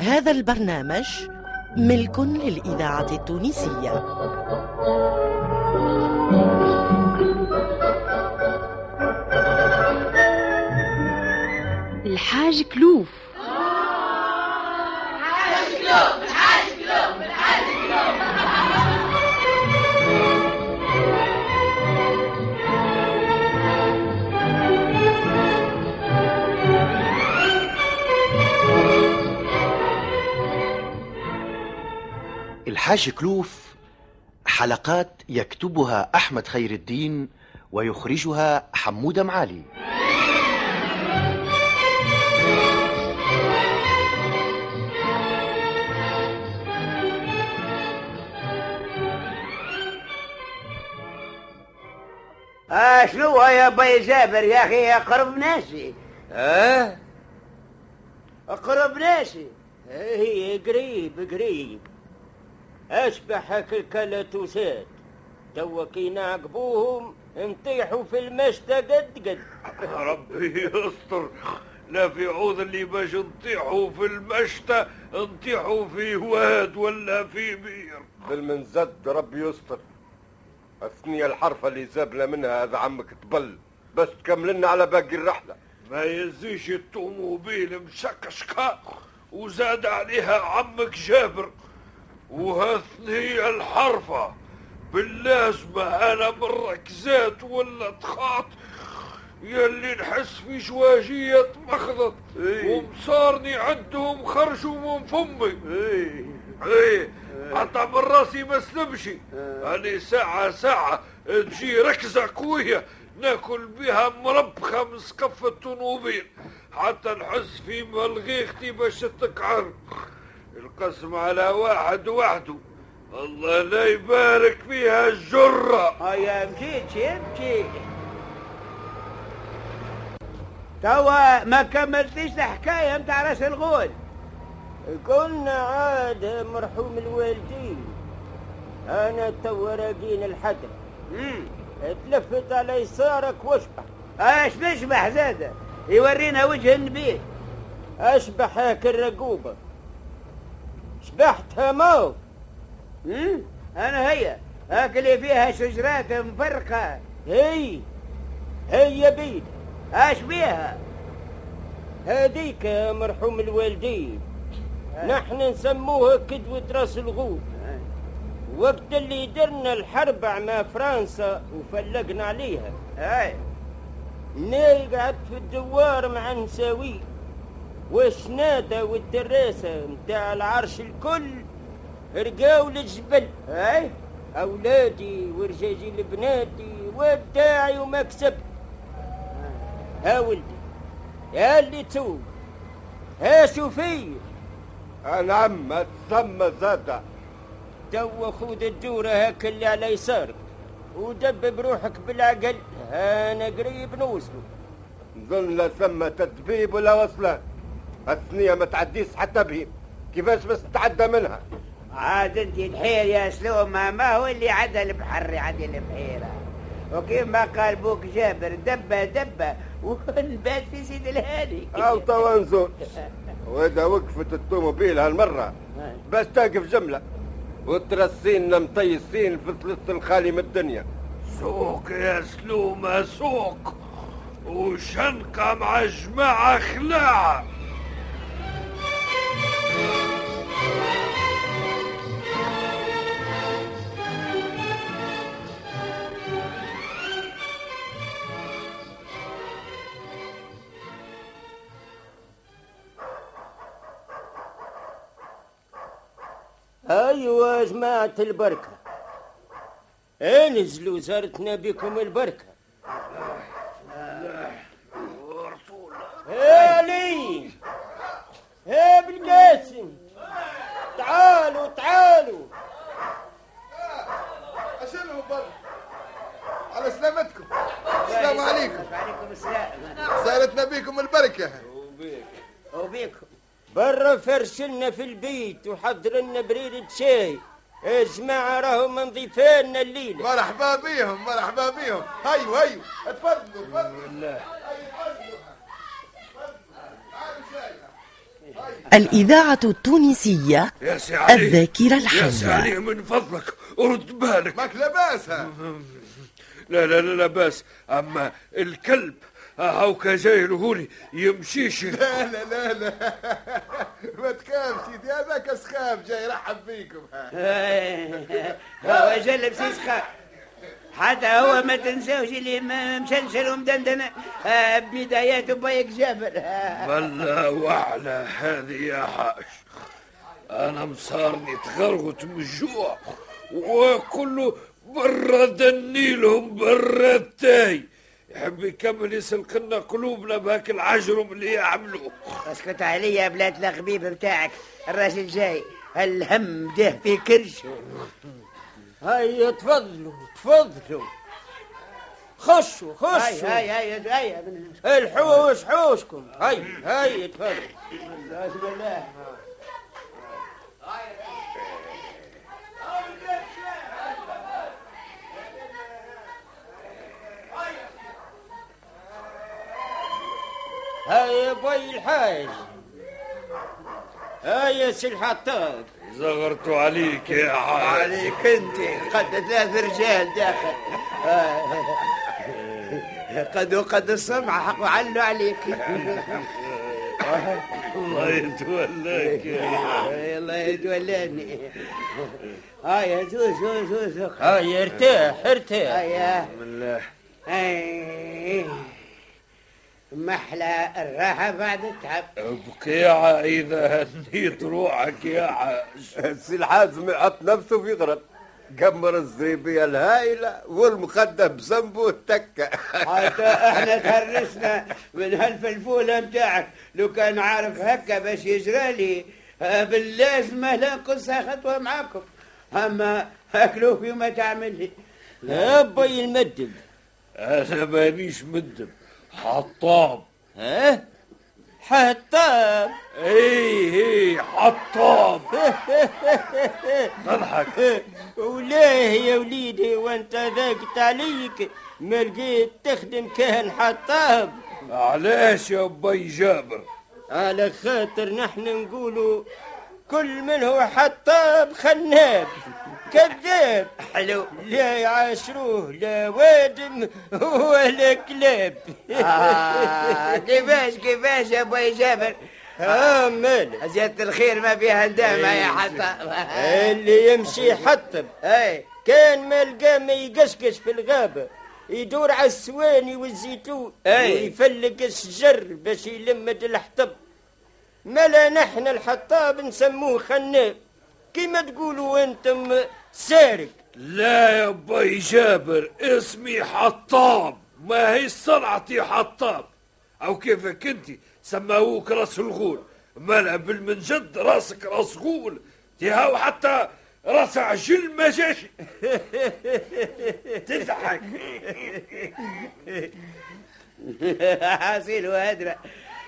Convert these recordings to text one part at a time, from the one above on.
هذا البرنامج ملك للإذاعة التونسية. الحاج كلوف. الحاج كلوف حلقات يكتبها أحمد خير الدين ويخرجها حمودة معالي. آه شنو يا بي جابر يا أخي اقرب ناسي. أه؟ أقرب ناسي. هي قريب قريب. اشبح هاك الكلاتوسات توا كي نعقبوهم نطيحوا في المشتى قد قد. ربي يستر. لا في عوض اللي باش نطيحوا في المشتى نطيحوا في واد ولا في بير. بالمنزد ربي يستر. الثنية الحرفة اللي زابنا منها هذا عمك تبل. بس تكمل لنا على باقي الرحلة. ما يزيش الطوموبيل مشكشكة وزاد عليها عمك جابر. وهالثنية الحرفة. باللازمة أنا من ركزات ولا تخاط. يلي نحس في شواجية مخضط إيه. ومصارني عندهم خرجوا من فمي. إيه. إيه. حتى من راسي ما سلمشي أنا ساعة ساعة تجي ركزة قوية. ناكل بها مربخة من سقف الطنوبيل حتى نحس في ملغيختي باش تقعر القسم على واحد وحده الله لا يبارك فيها الجرة هيا مشيت مشيت. توا ما كملتيش الحكاية متاع راس الغول. قلنا عاد مرحوم الوالدين. أنا توا راقين الحدر تلفت على يسارك واشبح. اش نشبح زاده؟ يورينا وجه النبي. أشبح هاك الرقوبة. شبحتها موت؟ أنا هي. هاك اللي فيها شجرات مفرقة. هي. هي بيد اش بيها؟ هذيك يا مرحوم الوالدين. نحن نسموها كدوة راس الغول وقت اللي درنا الحرب مع فرنسا وفلقنا عليها. اي نقعد في الدوار مع نساوي والشنادة والدراسة متاع العرش الكل رقاو للجبل. أي؟ أولادي ورجاجيل بناتي وابداعي وما كسبت. ها ولدي يا اللي تو ها شوفي نعم تسمى زادة توا خود الدورة هاك اللي على يسارك ودبب روحك بالعقل. أنا قريب نوصلوا نظن لا ثم تدبيب ولا وصلة. الثنية ما تعديش حتى بهم كيفاش بس تتعدى منها؟ عاد انت الحير يا سلومة ما هو اللي عدى البحر يعدي البحيرة. وكيما قال بوك جابر دبة دبة. ونبات في سيد الهادي. أو توا نزول. وإذا وقفت الطوموبيل هالمرة بس تقف جملة. وترسينا مطيسين في ثلث الخالي من الدنيا. سوق يا سلومة سوق. وشنقة مع جماعة خلاعة يا جماعة البركة. انزلوا زارتنا بكم البركة يا لي يا بالقاسم. تعالوا تعالوا. عشان برا. على سلامتكم. السلام عليكم. وعليكم السلام. زارتنا بيكم البركة. وبيكم. برا فرشلنا في البيت وحضر لنا بريدة شاي يا جماعة راهم نضيفانا الليلة. مرحبا بيهم مرحبا بيهم. هيو هيو اتفضلوا اتفضلوا هيو، اتفضلوا. تعالوا شاي. الإذاعة التونسية يا سي علي الذاكرة يا سي علي الحية من فضلك رد بالك ماك لاباسها لا لا لا لا بس أما الكلب هاوكا جاي لهوني يمشيش لا لا لا لا. ما تخافش سيدي هذاك سخاف جاي يرحب بيكم هو جلب سيسخة حتى هو ما تنساوش اللي م- مشلشل ومدندن آه، ببدايات بايك جابر. بلا وعلى هذه يا حاج أنا مصارني تغرغت من الجوع وكله برا دنيلهم برا التاي يحب يكمل يسلق لنا قلوبنا بهاك العجرم اللي يعملوه اسكت علي يا بلاد الخبيب بتاعك الراجل جاي الهم ده في كرشه. هيا تفضلوا تفضلوا. خشوا هاي خشوا هاي هاي هاي من- الحوش حوشكم. هيا هيا تفضلوا. بسم الله هيا بي الحاج. هيا سي الحطاب. زغرتوا عليك يا حاج عليك انت قد ثلاث رجال داخل. قد وقد السمع حق علوا عليك. الله يتولاك يا الله يتولاني هاي زوز زوز زوز هيا ارتاح. ارتاح هيا بسم الله. أي. محلى الراحة بعد التعب بقيعة إذا هنيت روحك يا حاج السي الحازم يحط نفسه في غرض قمر الزيبية الهائلة والمخدة بذنبه التكة حتى إحنا تهرسنا من هالفلفولة متاعك لو كان عارف هكا باش يجرى لي آه، باللازمة لا نقصها خطوة معاكم. أما أكلوا في ما تعمل لي. يا بي المدب. أنا مانيش مدب. حطام ها حطاب. اي اي حطام تضحك وليه يا وليدي وانت ذاقت عليك؟ ما لقيت تخدم كان حطاب. علاش يا بي جابر. على خاطر نحن نقولوا كل من هو حطاب خناب. كذاب. حلو. لا يعاشروه لا وادم ولا كلاب. آه كيفاش كيفاش يا أبوي جابر؟ مالك زيادة الخير ما فيها ندامة يا حتى اللي يمشي حطب اي كان ما لقى ما يقشقش في الغابة. يدور على السواني والزيتون. أي. ويفلق الشجر باش يلمد الحطب. ملا نحن الحطاب نسموه خناب كيما تقولوا أنتم سارق. لا يا بي جابر اسمي حطام ما هي صنعتي حطام أو كيفك أنت؟ سماوك راس الغول. مالا بالمنجد راسك راس غول. تهاو حتى راس عجل ما جاش. تضحك. حاصل وهدرة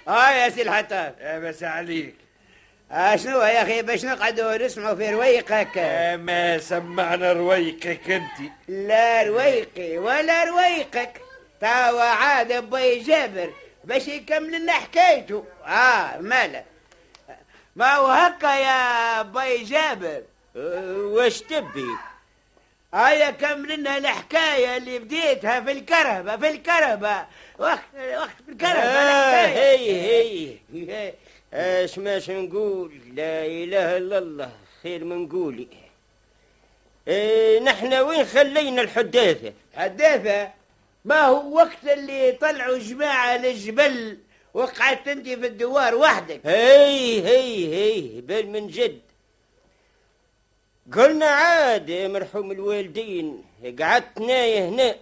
آه يا سي الحطاب. يا بس عليك. آه شنو يا أخي؟ باش نقعدوا نسمعوا في رويقك. ما سمعنا رويقك أنت. لا رويقي ولا رويقك. توا عاد أبوي جابر باش يكمل لنا حكايته. آه مالا. ما هو هكا يا أبوي جابر؟ أه، واش تبي؟ هيا كمل لنا الحكاية اللي بديتها في الكرهبة في الكرهبة. وقت وقت في الكرهبة آه الحكاية. هي هي اش ماش نقول؟ لا إله إلا الله خير من قولي. إيه نحن وين خلينا الحداثه حداثة ما هو وقت اللي طلعوا جماعة للجبل وقعدت أنت في الدوار وحدك. هي هي هي بل من جد. قلنا عاد يا مرحوم الوالدين. قعدت نايه هنا.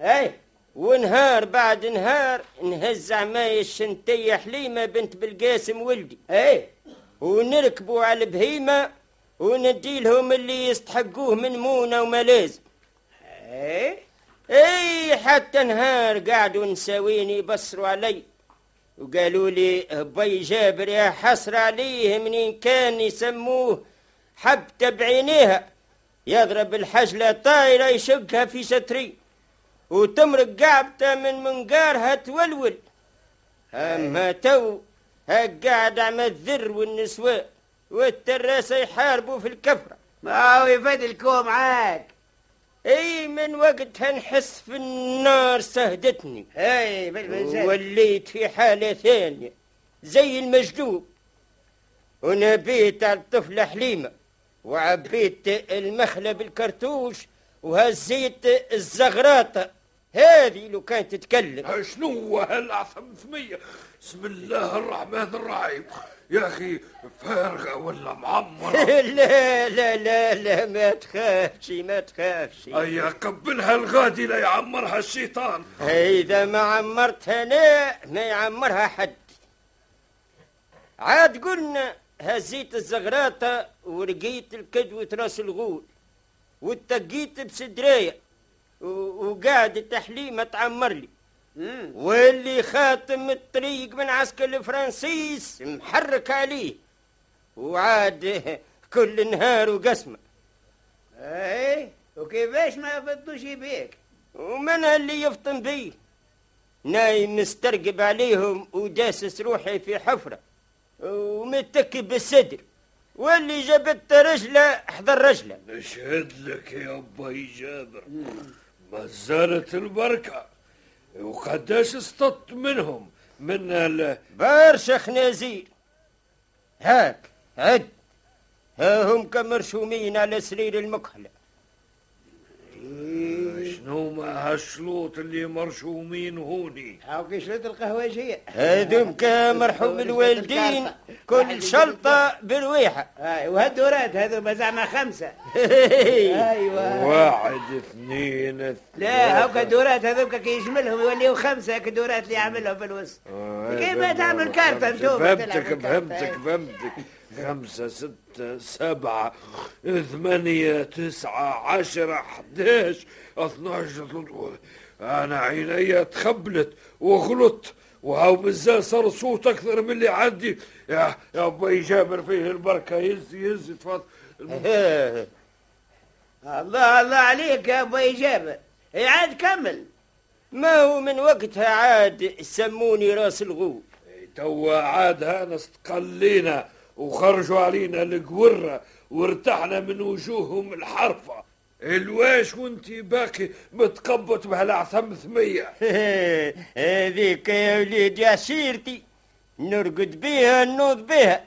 اي ونهار بعد نهار نهز عماية الشنتية حليمة بنت بالقاسم ولدي. اي ونركبوا على البهيمة وندي لهم اللي يستحقوه من مونة وما لازم اي اي حتى نهار قعدوا نساويني يبصروا علي. وقالوا لي بي جابر يا حسر عليه منين كان يسموه؟ حبة بعينيها يضرب الحجلة طايرة يشقها في ستري وتمرق قعبته من منقارها تولول. أما تو هاك قاعد على الذر والنسوان والتراسة يحاربوا في الكفرة. ما هو يفدلكوا معاك إي من وقتها نحس في النار سهدتني. اي بالمنزل وليت في حالة ثانية زي المجدوب ونبيت على الطفلة حليمة. وعبيت المخلة بالكرتوش وهزيت الزغراطة. هذه لو كانت تتكلم. شنو هالعثم ثمية بسم الله الرحمن الرحيم. يا أخي فارغة ولا معمرة؟ لا لا لا لا ما تخافش ما تخافش أي قبلها الغادي لا يعمرها الشيطان. إذا ما عمرتها أنا ما يعمرها حد. عاد قلنا هزيت الزغراطة ورقيت الكدوة راس الغول واتقيت بسدرية و- وقاعد تحليمة تعمر لي. واللي خاتم الطريق من عسكر الفرنسيس محرك عليه. وعاد كل نهار وقسمة. اي وكيفاش ما فضوش بيك ومنها اللي يفطن بيه نايم مسترقب عليهم وداسس روحي في حفرة. ومتكي بالصدر واللي جابت رجله حضر رجله نشهد لك يا أبي جابر ما زالت البركة وقداش اصطدت منهم من ال... برشا خنازير هاك عد ها هم كمرشومين على سرير المكحلة شنو ما هالشلوط اللي مرشومين هوني؟ هاو كي شريت القهوجية هذوم كمرحوم الوالدين كل شلطة برويحة اي وهالدورات هذو زعما خمسة. أيوه. واحد اثنين لا هاو كدورات هذوك كي يجملهم يوليو خمسة كدورات اللي يعملهم في الوسط. كيف ما تعمل كارتة أنتم فهمتك فهمتك فهمتك. خمسة ستة سبعة ثمانية تسعة عشرة حداش اثناش أنا عيني تخبلت وغلطت وهاو مازال صار صوت أكثر من اللي عندي. يا يا أبي جابر فيه البركة يز يز تفضل. الله الله عليك يا أبو جابر إي عاد كمل. ما هو من وقتها عاد سموني راس الغول توا عاد هانا استقلينا وخرجوا علينا القورة وارتحنا من وجوههم الحرفة. الواش وانت باقي متقبط بهالعثم ثمية؟ هذيك يا وليدي عشيرتي نرقد بيها نوض بيها.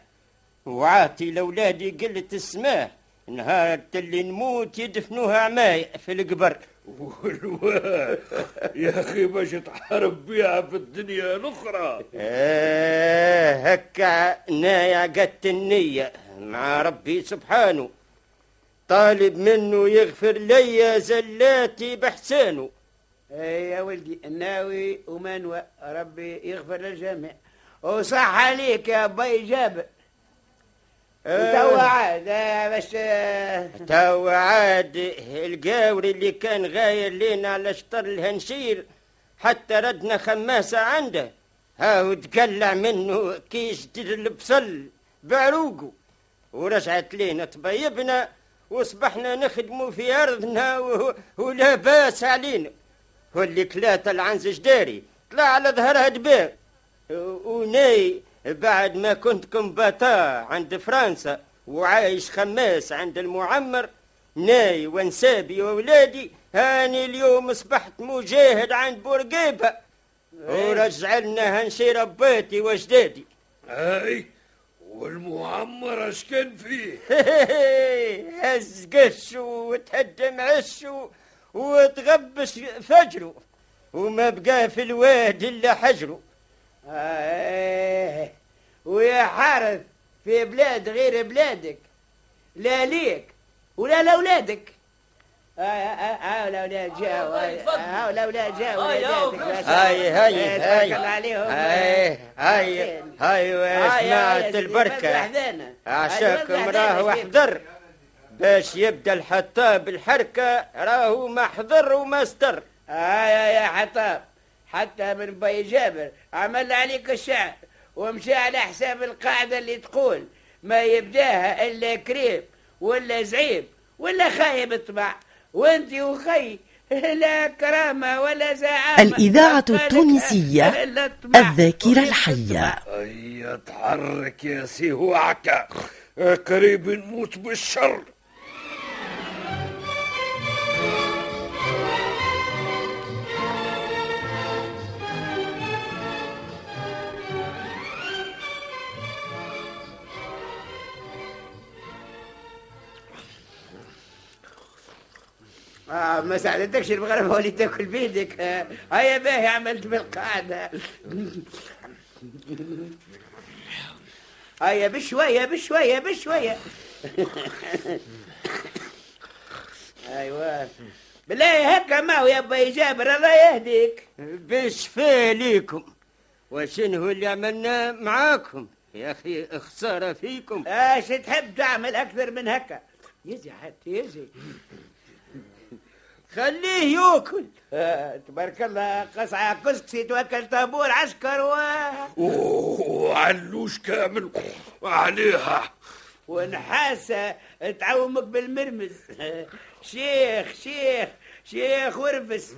وعاطي لأولادي قلة السماح نهار اللي نموت يدفنوها عماي في القبر. والواه يا أخي باش تحارب بيها في الدنيا الأخرى. آه هكا نايا قدت النية مع ربي سبحانه. طالب منه يغفر لي زلاتي بحسانه. اي يا ولدي الناوي ومنوى ربي يغفر للجميع. وصح عليك يا ابي جابر وتوا عاد آه، باش آه، تو عاد القاوري اللي كان غاير لينا على شطر الهنشير حتى ردنا خماسة عنده. هاو تقلع منه كيش دير البصل بعروقه. ورجعت لينا طبيبنا وصبحنا نخدموا في أرضنا ولا بأس علينا. واللي كلات العنز جداري طلع على ظهرها دباب وناي بعد ما كنت combattant عند فرنسا وعايش خماس عند المعمر ناي وانسابي وولادي هاني اليوم أصبحت مجاهد عند بورقيبة. ورجع لنا هنشي رباتي وجدادي. هاي والمعمر اش كان فيه هز قش وتهدم عش وتغبش فجره وما بقى في الواد إلا حجره آه، ويا حارث في بلاد غير بلادك لا ليك ولا لأولادك. آه، آه، آه، الاولاد جاوا آه، الاولاد جاوا هاي. هاي آه، هاي. هاي هاي هاي آه، البركة. مزحزانة. عشاكم راهو. احضر باش يبدأ الحطاب الحركة راهو محضر ومستر. آه يا يا حطاب. حتى من بي جابر. عمل عليك الشعر ومشى على حساب القاعدة اللي تقول ما يبداها إلا كريم ولا زعيم ولا خايب طبع. وأنت وخي لا كرامة ولا زعامة. الإذاعة التونسية. الذاكرة الحية. هيا تحرك يا سي وعكا قريب نموت بالشر. آه ما ساعدتكش المغرب ولي تاكل بيدك. آه، هيا باهي عملت بالقاعدة هيا بشوية بشوية بشوية. أيوه. بالله هكا ما هو يا باي جابر الله يهديك. بشفاء ليكم. وشنو اللي عملناه معاكم؟ يا أخي خسارة فيكم. اش تحب تعمل أكثر من هكا. يزي حتى يزي. خليه ياكل. تبارك الله قصعة كسكسي توكل طابور عسكر و... وعلوش كامل. عليها. ونحاسة تعومك بالمرمز. شيخ شيخ شيخ ورفس.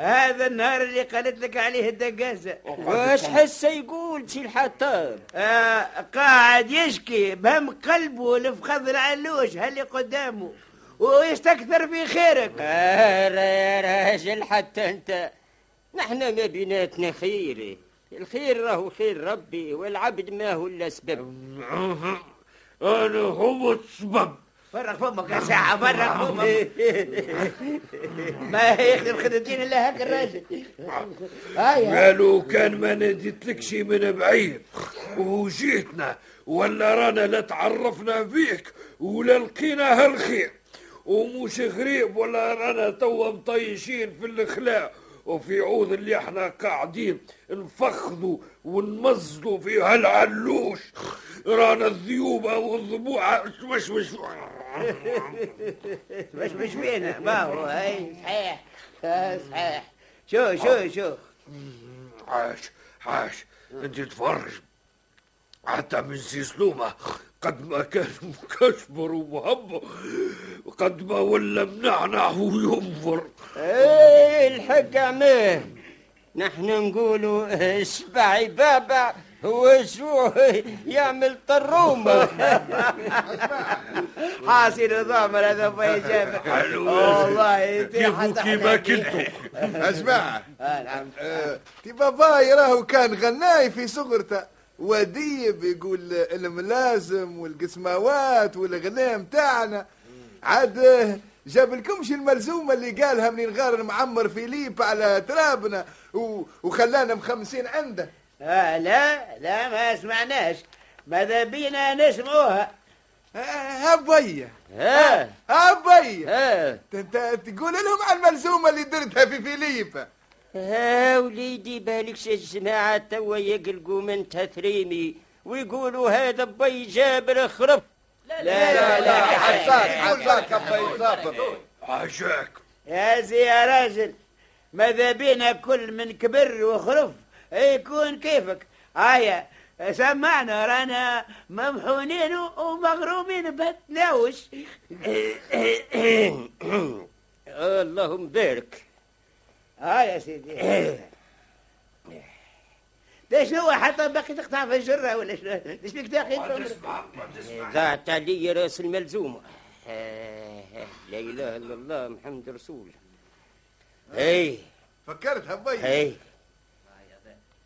هذا النهار اللي قالت لك عليه الدقازة واش حس يقول سي الحطاب؟ آه قاعد يشكي بهم قلبه لفخذ العلوش هاللي قدامه ويستكثر في خيرك. آه يا راجل حتى انت. نحن ما بيناتنا خير الخير راهو خير ربي والعبد ما هو إلا سبب. أنا هو السبب. فرق فمك يا ساعة فرق فمك. ما يخدم خدمتين إلا هكا الراجل. هيا قالوا كان ما ناديتلكش من بعيد. وجيتنا ولا رانا لا تعرفنا فيك ولا لقينا هالخير. ومش غريب ولا رانا توا مطيشين في الاخلاق وفي عوض اللي إحنا قاعدين نفخذوا ونمزلوا في هالعلوش. رانا الذيوبة والضبوعة مش مش مش مش فينا ما هو هاي صحيح. آه، صحيح. شو شو شو؟ عاش عاش. انت تفرج. حتى من سي سلومة قد ما كان مكشبر ومهبر وقد ما ولا منعنع وينفر إيه الحق عماه نحن نقولوا اشبعي بابا هو شو؟ يعمل طرومه حاصل ضامر هذا حلو. والله كيفو كيما كنتو أسمع. آه، نعم. آه، تي باباي راهو كان غناي في صغرته وديب يقول الملازم والقسماوات والغناء متاعنا. عاد آه، جاب لكمش الملزومة اللي قالها من غار معمر فيليب على ترابنا وخلانا مخمسين عنده. آه لا لا ما سمعناش. ماذا بينا نسمعوها؟ آه، هبية. ها هبية. ها انت تقول لهم على الملزومة اللي درتها في فيليب ها وليدي بالك الجماعة توا يقلقوا من تثريمي ويقولوا هذا بي جابر خرب. لا لا لا حساك حساك أبا يصابر عاشاك يا زي يا راجل ماذا بينا كل من كبر وخرف؟ يكون كيفك؟ هيا سمعنا رانا ممحونين ومغرومين بهالتناوش اللهم بارك. ها يا سيدي. ده شنو حتى باقي تقطع في الجرة ولا شنو؟ إيش بيك تاخذ ضاعت علي رأس الملزومة. آه، لا إله إلا الله محمد رسول. هي. فكرت هبية هي.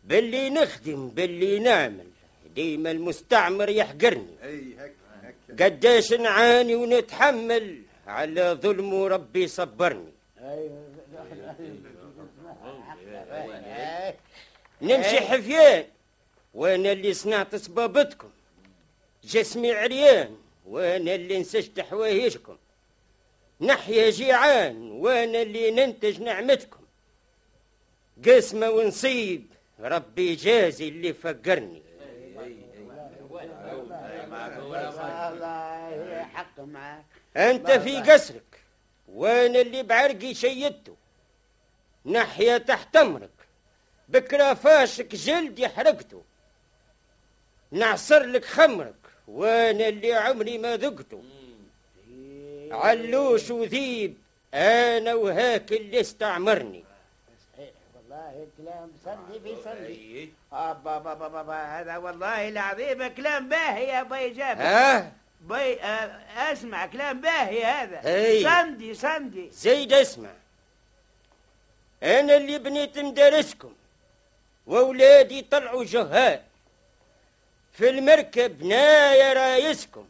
باللي نخدم باللي نعمل. ديما المستعمر يحقرني. اي هك هك قداش نعاني ونتحمل. على ظلمه ربي صبرني. نمشي حفيان وأنا اللي صنعت صبابتكم. جسمي عريان وأنا اللي نسجت حوايجكم. نحيا جيعان وأنا اللي ننتج نعمتكم. قسمة ونصيب ربي جازي اللي فقرني. الله حق معك انت في قصرك وأنا اللي بعرقي شيدته. ناحية تحت أمرك. بكرافاشك جلدي حرقته نعصر لك خمرك وأنا اللي عمري ما ذقته. علوش وذيب أنا وهاك اللي استعمرني. والله الكلام صلي في صلي أبا بابا بابا هذا والله العظيم كلام باهي يا بي جابر ها؟ آه أسمع كلام باهي هذا. أي. صندي صندي زيد اسمع. أنا اللي بنيت مدارسكم. وأولادي طلعوا جهال. في المركب نايا رايسكم.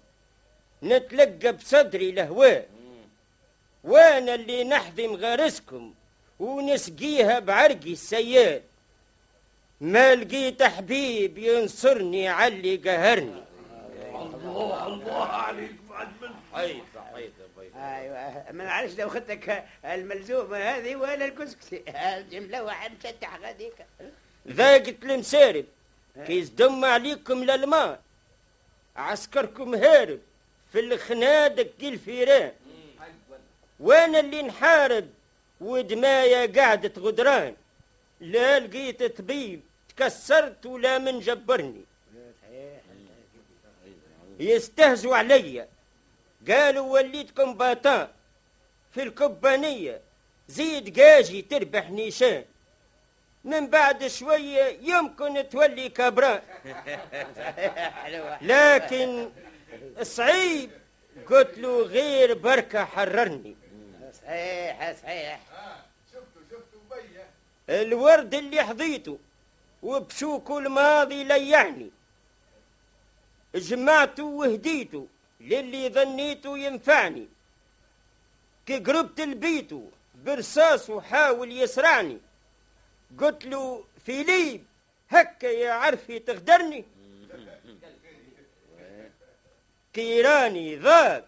نتلقى بصدري الهواء وأنا اللي نحذم غارسكم ونسقيها بعرقي السيال. ما لقيت حبيب ينصرني اللي قهرني. الله الله عليك بعد يا بي أيوه ما نعرفش لو خدتك الملزومه هذه ولا الكسكسي. الجمله واحد مشتح غاديك ذاقت المسارب. كيس دم عليكم للماء عسكركم هارب. في الخنادق الفيران. وأنا اللي نحارب ودمايا قعدت غدران. لا لقيت طبيب تكسرت ولا من جبرني. يستهزوا عليا. قالوا وليتكم باطان في الكبانية زيد قاجي تربح نيشان. من بعد شوية يمكن تولي كبران لكن صعيب. قلت له غير بركة حررني. صحيح صحيح. شفتوا شفتوا بيا الورد اللي حظيته وبشوكه الماضي ليعني. جمعته وهديته للي ظنيته ينفعني. كي قربت لبيته برصاص وحاول يسرعني. قلت له فيليب هكا يا عرفي تغدرني. كيراني ذاك.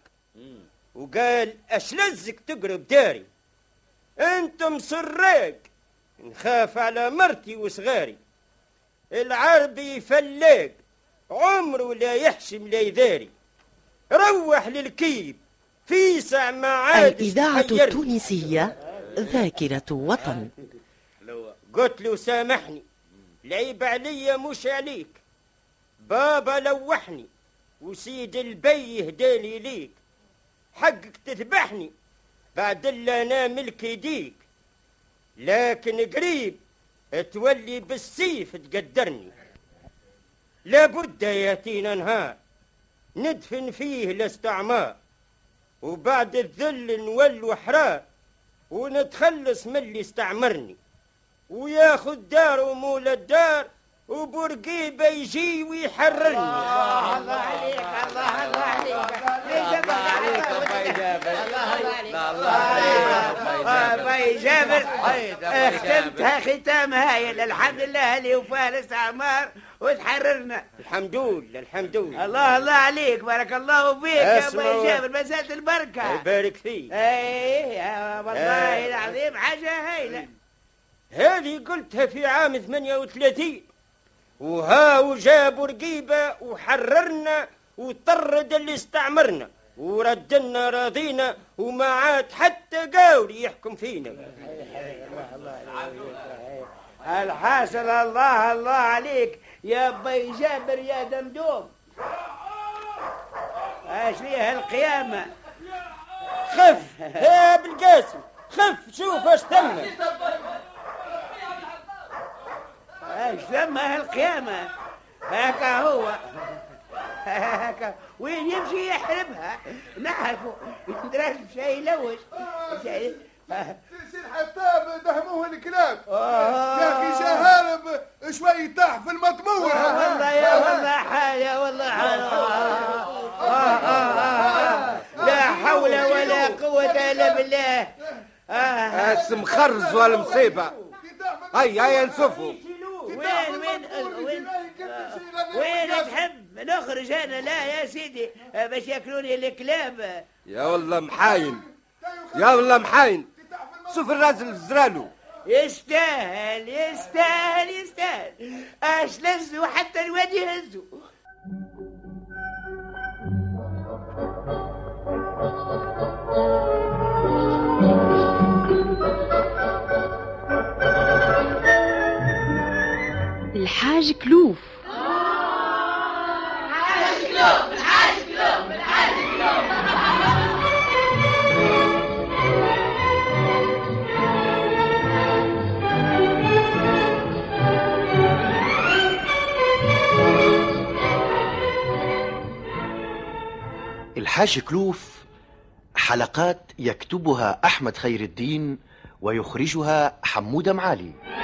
وقال أشلزك تقرب داري أنتم سراق نخاف على مرتي وصغاري العربي فلاق عمره لا يحشم لا يداري روح للكيب في ساعة ما عاد الإذاعة التونسية ذاكرة وطن. قلت له سامحني. العيب عليا مش عليك. بابا لوحني وسيد البي يهدالي ليك. حقك تذبحني بعد اللي أنا ملك يديك. لكن قريب تولي بالسيف تقدرني. لابد ياتينا نهار ندفن فيه الاستعمار. وبعد الذل نولوا حرار ونتخلص من اللي استعمرني. وياخد داره مول الدار وبرقيبه يجي ويحررني الله عليك الله الله عليك الله عليك باي جابر الله عليك الله باي جابر ختمتها ختام هايل الحمد لله اللي وفارس اعمار وتحررنا الحمد لله الحمد لله الله الله عليك بارك الله فيك يا باي جابر مسألة البركة يبارك فيك إيه والله. العظيم حاجة هايلة هذه قلتها في عام 38 وها وجابوا رقيبة وحررنا وطرد اللي استعمرنا. وردنا راضينا وما عاد حتى قاولي يحكم فينا. الحاصل الله الله عليك. يا بي جابر يا دمدوم. إيش فيها القيامة. خف. يا بالقاسم خف شوف اش تم إيش ثم القيامة. هكا هو. هكا. وين يمشي يحربها؟ نعرفه. يدرس شيء يلوش. يصير حتى دهموه الكلاب. آه. يا أخي شهارب شوي طاح في المطمور آه والله يا والله حال يا والله حال آه. آه. آه. آه. لا حول ولا قوة إلا بالله. آه. اسم خرز والمصيبة. هيا هيا نشوفوا وين وين وين وين تحب نخرج أنا. لا يا سيدي آه، باش ياكلوني الكلاب. يا والله محاين. يا والله محاين. شوف الراجل الزرالو. يستاهل يستاهل يستاهل. اش لزوا حتى الواد الحاج كلوف. الحاج كلوف حلقات يكتبها أحمد خير الدين ويخرجها حمودة معالي.